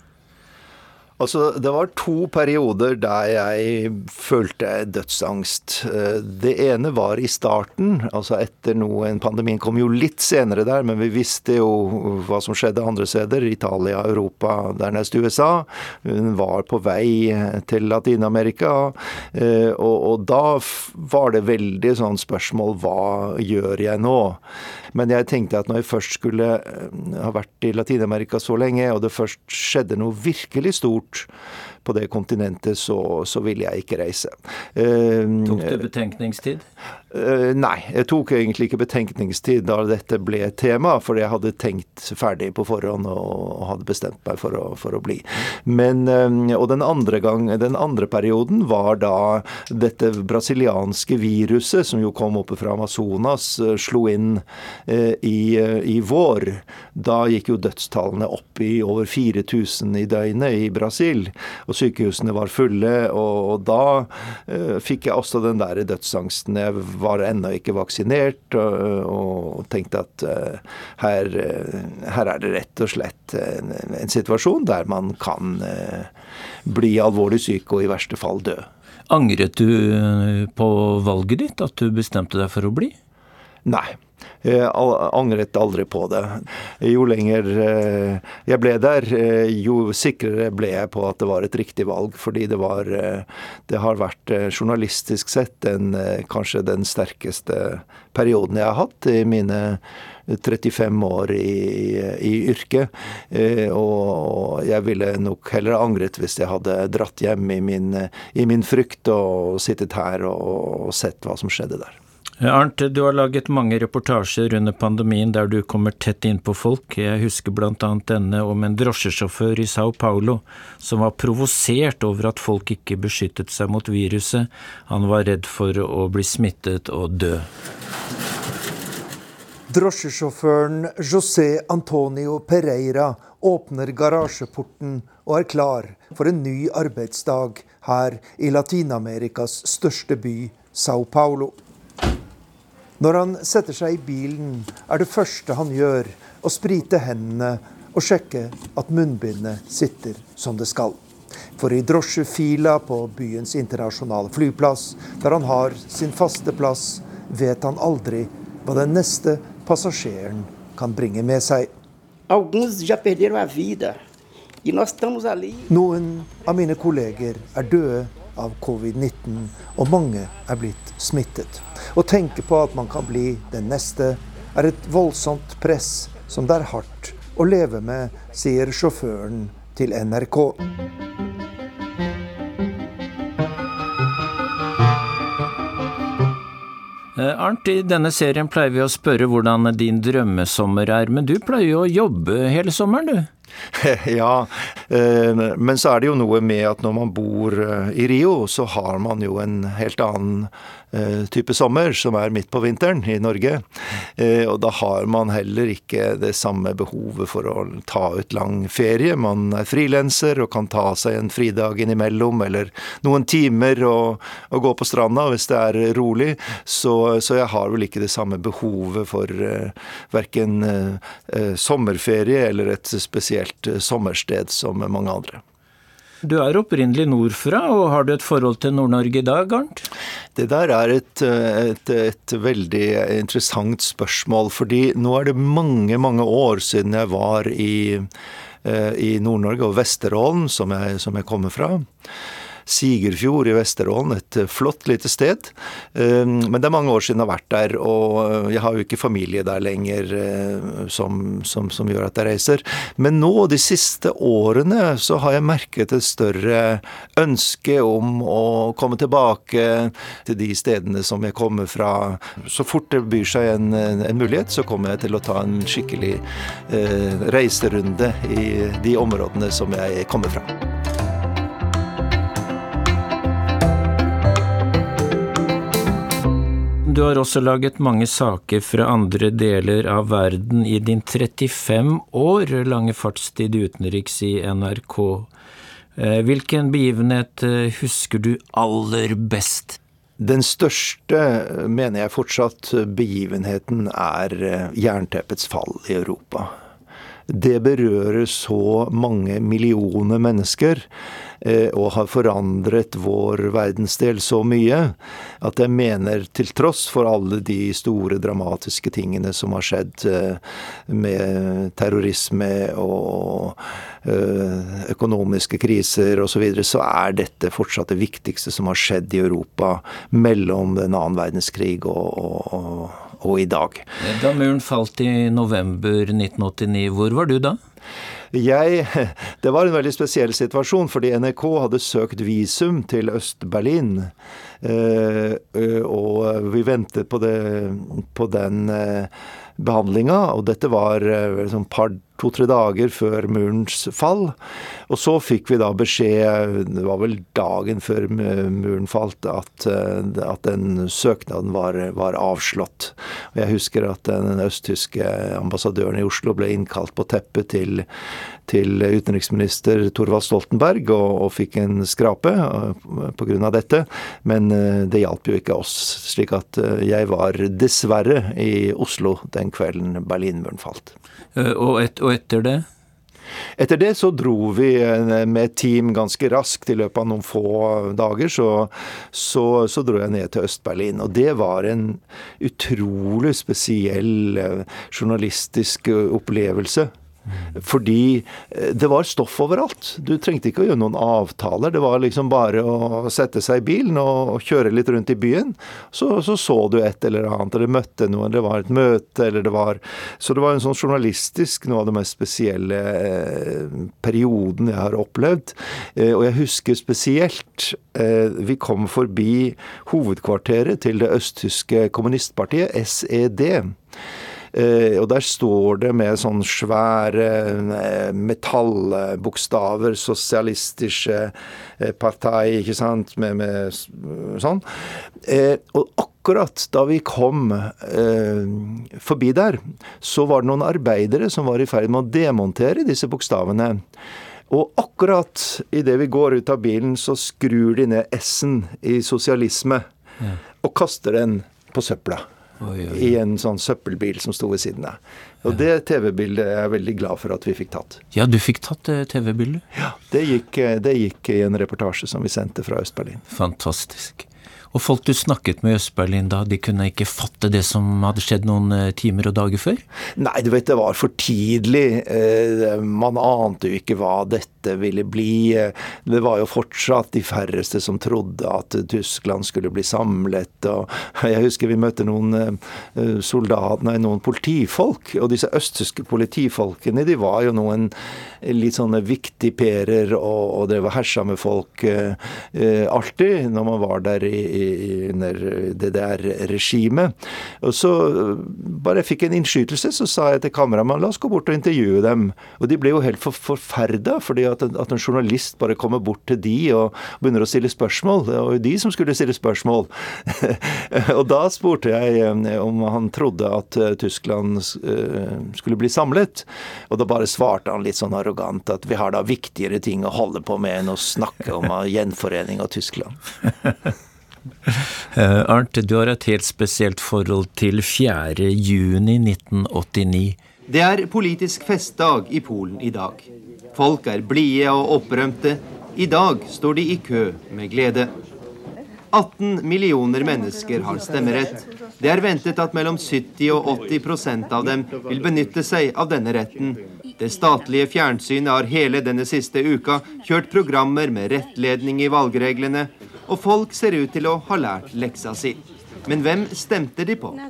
Altså, det var to perioder der jeg følte dødsangst. Eh, det ene var i starten, altså etter noe Pandemien kom jo litt senere der, men vi visste jo hva som skjedde andre steder. Italia, Europa, dernest USA. Hun var på vei til Latin-Amerika. Eh, og, og da var det veldig sånn spørsmål hva gjør jeg nå? Men jeg tenkte at når jeg først skulle eh, ha vært i Latin-Amerika så lenge, og det først skjedde noe virkelig stort på det kontinentet, så, så ville jeg ikke reise. Tok det betenkningstid? Uh, nei, jeg tok egentlig ikke betenkningstid da dette ble et tema, for jeg hadde tenkt ferdig på forhånd og hadde bestemt meg for å, for å bli. Men, uh, og den andre, gang, den andre perioden var da dette brasilianske viruset, som jo kom oppe fra Amazonas, uh, slo inn i, i, vår. Da gikk jo dødstallene opp i over 4000 i døgnet i Brasil, og sykehusene var fulle. Og, og da fikk jeg også den der dødsangsten. Jeg var ennå ikke vaksinert og, og tenkte at uh, her, uh, her, er det rett og slett en, en situasjon der man kan uh, bli alvorlig syk og i verste fall dø. Angret du på valget ditt, at du bestemte deg for å bli? Nei. Jeg angret aldri på det. Jo lenger jeg ble der, jo sikrere ble jeg på at det var et riktig valg. Fordi det var Det har vært journalistisk sett den, kanskje den sterkeste perioden jeg har hatt i mine 35 år i, i yrket. Og jeg ville nok heller angret hvis jeg hadde dratt hjem i min, i min frykt og sittet her og sett hva som skjedde der. Arnt, du har laget mange reportasjer under pandemien der du kommer tett innpå folk. Jeg husker bl.a. denne om en drosjesjåfør i Sao Paulo som var provosert over at folk ikke beskyttet seg mot viruset. Han var redd for å bli smittet og dø. Drosjesjåføren José Antonio Pereira åpner garasjeporten og er klar for en ny arbeidsdag her i Latin-Amerikas største by, Sao Paulo. Når han setter seg i bilen, er det første han gjør å sprite hendene og sjekke at munnbindet sitter som det skal. For i drosjefila på byens internasjonale flyplass, der han har sin faste plass, vet han aldri hva den neste passasjeren kan bringe med seg. Noen av mine kolleger er døde av covid-19, og mange er blitt smittet. Å tenke på at man kan bli den neste, er et voldsomt press som det er hardt å leve med, sier sjåføren til NRK. Eh, Arnt, i denne serien pleier vi å spørre hvordan din drømmesommer er, men du pleier jo å jobbe hele sommeren, du? <laughs> Ja, eh, men så er det jo noe med at når man bor eh, i Rio, så har man jo en helt annen type sommer, som er midt på vinteren i Norge. Og da har man heller ikke det samme behovet for å ta ut lang ferie. Man er frilanser og kan ta seg en fridag innimellom, eller noen timer og, og gå på stranda hvis det er rolig. Så, så, jeg har vel ikke det samme behovet for uh, verken uh, sommerferie eller et spesielt eh, sommersted som mange andre. Du er opprinnelig nordfra, og har du et forhold til Nord-Norge i dag, Arnt? Det der er et, et, et, veldig interessant spørsmål, fordi nå er det mange, mange år siden jeg var i, eh, i Nord-Norge og Vesterålen, som jeg, som jeg kommer fra. Sigerfjord i Vesterålen, et flott lite sted. Men det er mange år siden jeg har vært der, og jeg har jo ikke familie der lenger som, som, som gjør at jeg reiser. Men nå, de siste årene, så har jeg merket et større ønske om å komme tilbake til de stedene som jeg kommer fra. Så fort det byr seg en, en mulighet, så kommer jeg til å ta en skikkelig eh, reiserunde i de områdene som jeg kommer fra. Du har også laget mange saker fra andre deler av verden i din 35 år lange fartstid utenriks i NRK. Eh, hvilken begivenhet eh, husker du aller best? Den største, mener jeg fortsatt, begivenheten er eh, jernteppets fall i Europa. Det berører så mange millioner mennesker eh, og har forandret vår verdensdel så mye at jeg mener, til tross for alle de store dramatiske tingene som har skjedd eh, med terrorisme og eh, økonomiske kriser osv., så, videre, så er dette fortsatt det viktigste som har skjedd i Europa mellom den annen verdenskrig og, og og i dag. Da muren falt i november 1989, hvor var du da? Jeg, <laughs> det var en veldig spesiell situasjon, fordi NRK hadde søkt visum til Øst-Berlin. Eh, og vi ventet på, det, på den eh, behandlinga, og dette var eh, sånn par to-tre dager før murens fall. Og så fikk vi da beskjed, det var vel dagen før muren falt, at, eh, at den søknaden var, var, avslått. Og jeg husker at den østtyske ambassadøren i Oslo ble innkalt på teppet til, til utenriksminister Thorvald Stoltenberg og, og fikk en skrape eh, pga. dette. Men eh, det hjalp jo ikke oss. Slik at jeg var dessverre i Oslo den kvelden Berlinmuren falt. Og, et, og etter det? Etter det så dro vi eh, med et team ganske raskt. I løpet av noen få dager så, så, så dro jeg ned til Øst-Berlin. Og det var en utrolig spesiell eh, journalistisk eh, opplevelse. Fordi eh, det var stoff overalt. Du trengte ikke å gjøre noen avtaler. Det var liksom bare å sette seg i bilen og kjøre litt rundt i byen. Så så, så du et eller annet, eller møtte noen, det var et møte, eller det var Så det var en sånn journalistisk noe av det mest spesielle eh, perioden jeg har opplevd. Eh, og jeg husker spesielt vi kom forbi hovedkvarteret til det østtyske kommunistpartiet, SED. Eh, og der står det med sånn svære eh, metallbokstaver 'Sosialistische eh, Partei', ikke sant, med, med sånn. Og akkurat da vi kom forbi der, så var det noen arbeidere som var i ferd med å demontere disse bokstavene. Og akkurat idet vi går ut av bilen, så skrur de ned S-en i sosialisme ja. og kaster den på søpla. Oi, oi. i en sånn søppelbil som sto ved siden av. Og ja. det TV-bildet er jeg veldig glad for at vi fikk tatt. Ja, du fikk tatt eh, TV-bildet? Ja, det gikk, eh, det gikk, i en reportasje som vi sendte fra Øst-Berlin. Fantastisk. Og folk du snakket med i Øst-Berlin da, de kunne ikke fatte det som hadde skjedd noen eh, timer og dager før? Nei, du vet det var for tidlig. Eh, man ante jo ikke hva dette ville bli. Det var jo fortsatt de færreste som trodde at Tyskland skulle bli samlet. Og jeg husker vi møtte noen eh, soldater, nei, noen politifolk. Og disse østtyske politifolkene, de var jo noen litt sånne viktigperer og, og drev og hersa med folk alltid når man var der i under DDR-regimet. Og så bare jeg fikk en innskytelse, så sa jeg til kameramannen la oss gå bort og intervjue dem. Og de ble jo helt for, forferda, fordi at en, at en, journalist bare kommer bort til de og begynner å stille spørsmål. Det var jo de som skulle stille spørsmål. <laughs> og da spurte jeg eh, om han trodde at eh, Tyskland eh, skulle bli samlet. Og da bare svarte han litt sånn arrogant at vi har da viktigere ting å holde på med enn å snakke om <laughs> gjenforening av Tyskland. Uh, Arnt, du har et helt spesielt forhold til 4. juni 1989. Det er politisk festdag i Polen i dag. Folk er blide og opprømte. I dag står de i kø med glede. 18 millioner mennesker har stemmerett. Det er ventet at mellom 70 og 80% av dem vil benytte seg av denne retten. Det statlige fjernsynet har hele denne siste uka kjørt programmer med rettledning i valgreglene, og folk ser ut til å ha lært leksa si. Men hvem stemte de på? Na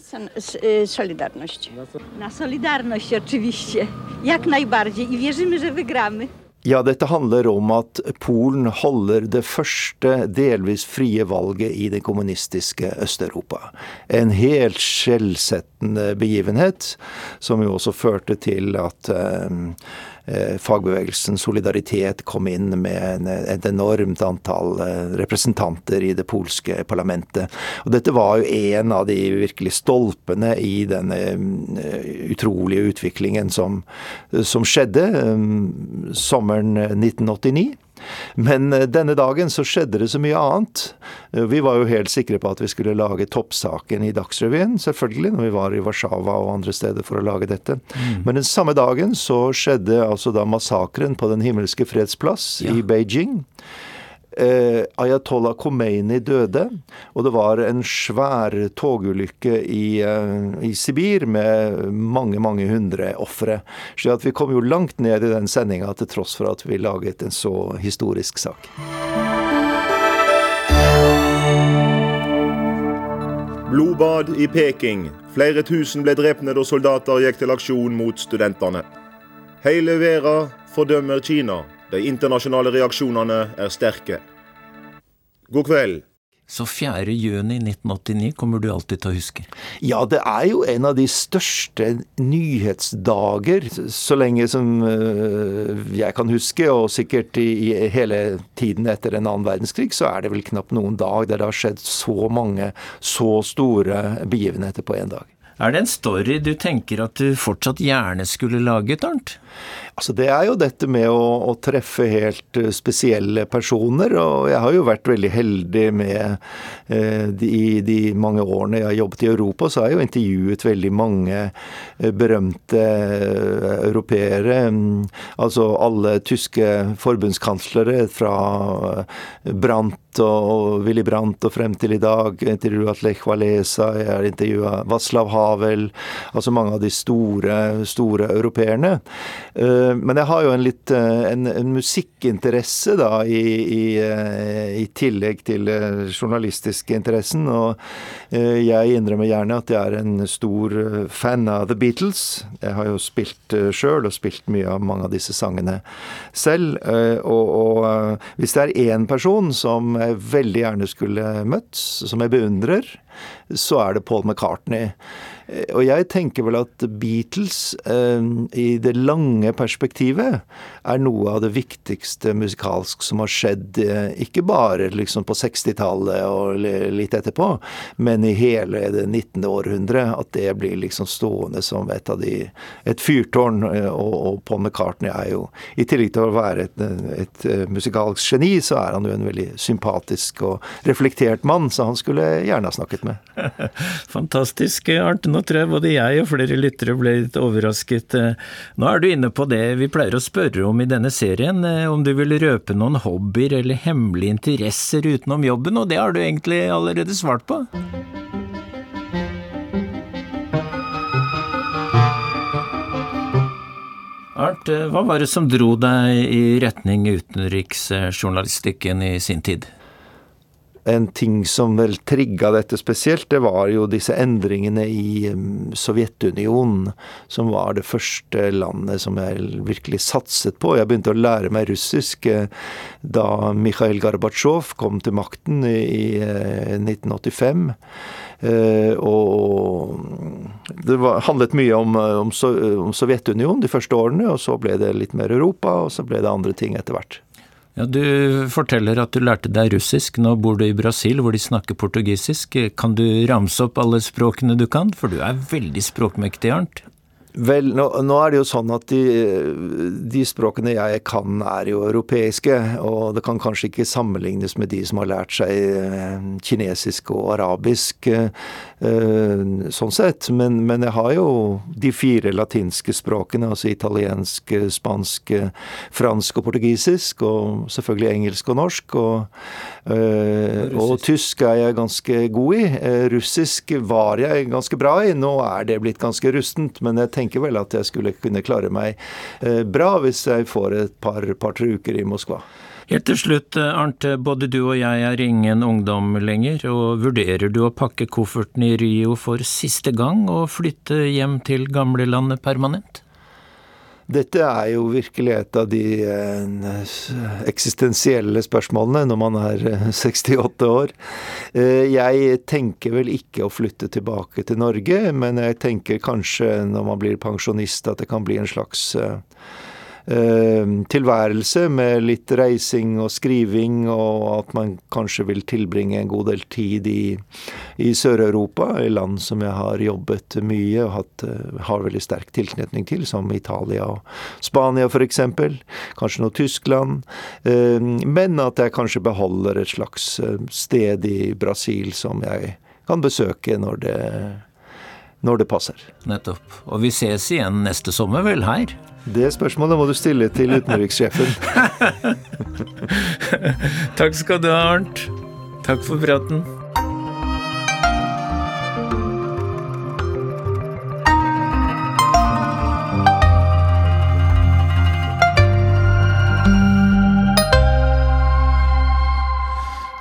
Solidarność. Na Solidarność oczywiście. Jak najbardziej i wierzymy, że wygramy. Ja, dette handler om at Polen holder det første delvis frie valget i det kommunistiske Øst-Europa. En helt skjellsettende begivenhet, som jo også førte til at eh, fagbevegelsen Solidaritet kom inn med et enormt antall eh, representanter i det polske parlamentet. Og dette var jo en av de virkelig stolpene i denne eh, utrolige utviklingen som, som skjedde sommeren 1989. Men denne dagen så skjedde det så mye annet. Vi var jo helt sikre på at vi skulle lage toppsaken i Dagsrevyen, selvfølgelig, når vi var i Warszawa og andre steder for å lage dette. Mm. Men den samme dagen så skjedde altså da massakren på Den himmelske freds plass ja. i Beijing. Eh, Ayatollah Khomeini døde, og det var en svær togulykke i, eh, i Sibir med mange, mange hundre ofre. Så vi kom jo langt ned i den sendinga til tross for at vi laget en så historisk sak. Blodbad i Peking. Flere tusen ble drepne da soldater gikk til aksjon mot studentene. Hele verden fordømmer Kina. De internasjonale reaksjonene er sterke. God kveld. Så 4. juni 1989 kommer du alltid til å huske? Ja, det er jo en av de største nyhetsdager så lenge som øh, jeg kan huske, og sikkert i hele tiden etter en annen verdenskrig, så er det vel knapt noen dag der det har skjedd så mange så store begivenheter på én dag. Er det en story du tenker at du fortsatt gjerne skulle laget, Arnt? Altså Det er jo dette med å, å, treffe helt eh, spesielle personer. Og jeg har jo vært veldig heldig med eh, de, de, mange årene jeg har jobbet i Europa, så har jeg jo intervjuet veldig mange eh, berømte eh, europeere. Mm, altså alle tyske forbundskanslere fra Brandt og Willy Brandt og frem til i dag. Jeg har intervjua Lech Walesa, jeg har intervjua Vaslav Havel. Altså mange av de store, store europeerne. Uh, men jeg har jo en litt eh, en, en musikkinteresse, da, i, i, eh, i, tillegg til journalistiske interessen. Og jeg innrømmer gjerne at jeg er en stor fan av The Beatles. Jeg har jo spilt sjøl, og spilt mye av mange av disse sangene selv. Og, og hvis det er én person som jeg veldig gjerne skulle møtt, som jeg beundrer, så er det Paul McCartney. Eh, og jeg tenker vel at Beatles eh, i det lange perspektivet er noe av det viktigste musikalsk som har skjedd, eh, ikke bare liksom på 60-tallet og litt etterpå, men i hele det 19. århundre. At det blir liksom stående som et av de et fyrtårn. Og, og Paul McCartney er jo, i tillegg til å være et, et musikalsk geni, så er han jo en veldig sympatisk og reflektert mann, så han skulle gjerne ha snakket med. <laughs> Fantastisk, Arnt. Nå tror jeg både jeg og flere lyttere ble litt overrasket. Nå er du inne på det vi pleier å spørre om i denne serien, om du vil røpe noen hobbyer eller hemmelige interesser utenom jobben, og det har du egentlig allerede svart på. Arnt, hva var det som dro deg i retning utenriksjournalistikken i sin tid? En ting som vel trigga dette spesielt, det var jo disse endringene i Sovjetunionen, som var det første landet som jeg virkelig satset på. Jeg begynte å lære meg russisk eh, da Mikhail Gorbatsjov kom til makten i 1985. Eh, og det handlet mye om Sovjetunionen de første årene, og så ble det litt mer Europa, og så ble det andre ting etter hvert. Ja, Du forteller at du lærte deg russisk. Nå bor du i Brasil, hvor de snakker portugisisk. Kan du ramse opp alle språkene du kan? For du er veldig språkmektig, Arnt. Vel, nå, nå, er det jo sånn at de, de, språkene jeg kan er jo europeiske, og det kan kanskje ikke sammenlignes med de som har lært seg eh, kinesisk og arabisk, eh, sånn sett. Men, men jeg har jo de fire latinske språkene, altså italiensk, spansk, fransk og portugisisk, og selvfølgelig engelsk og norsk. Og, og, og tysk er jeg ganske god i. Russisk var jeg ganske bra i, nå er det blitt ganske rustent. men jeg tenker tenker vel at jeg skulle kunne klare meg eh, bra hvis jeg får et par-tre par, uker i Moskva. Helt til slutt, eh, Arnt. Både du og jeg er ingen ungdom lenger. og Vurderer du å pakke kofferten i Rio for siste gang og flytte hjem til gamlelandet permanent? Dette er jo virkelig et av de eh, eksistensielle spørsmålene når man er 68 eh, <laughs> år. Eh, jeg tenker vel ikke å flytte tilbake til Norge, men jeg tenker kanskje når man blir pensjonist at det kan bli en slags tilværelse med litt reising og skriving, og at man kanskje vil tilbringe en god del tid i, i Sør-Europa, i land som jeg har jobbet mye og hatt, eh, har veldig sterk tilknytning til, som Italia og Spania f.eks. Kanskje noe Tyskland. Eh, men at jeg kanskje beholder et slags sted i Brasil som jeg kan besøke når det, når det passer. Nettopp. Og vi ses igjen neste sommer, vel, her? Det spørsmålet må du stille til utenrikssjefen. <laughs> Takk skal du ha, Arnt. Takk for praten.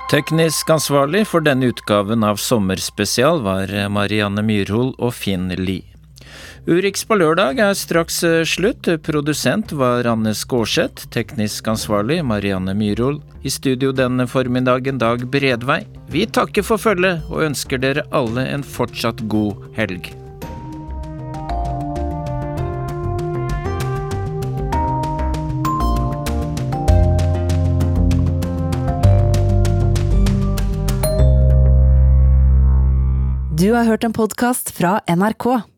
Teknisk ansvarlig for denne utgaven av Sommerspesial var Marianne Myrhol og Finn Lie. Urix på lørdag er straks eh, slutt. Produsent var Anne Skårseth. Teknisk ansvarlig Marianne Myrhol. I studio denne formiddagen Dag Bredvei. Vi takker for følget og ønsker dere alle en fortsatt god helg. Du har hørt en podkast fra NRK.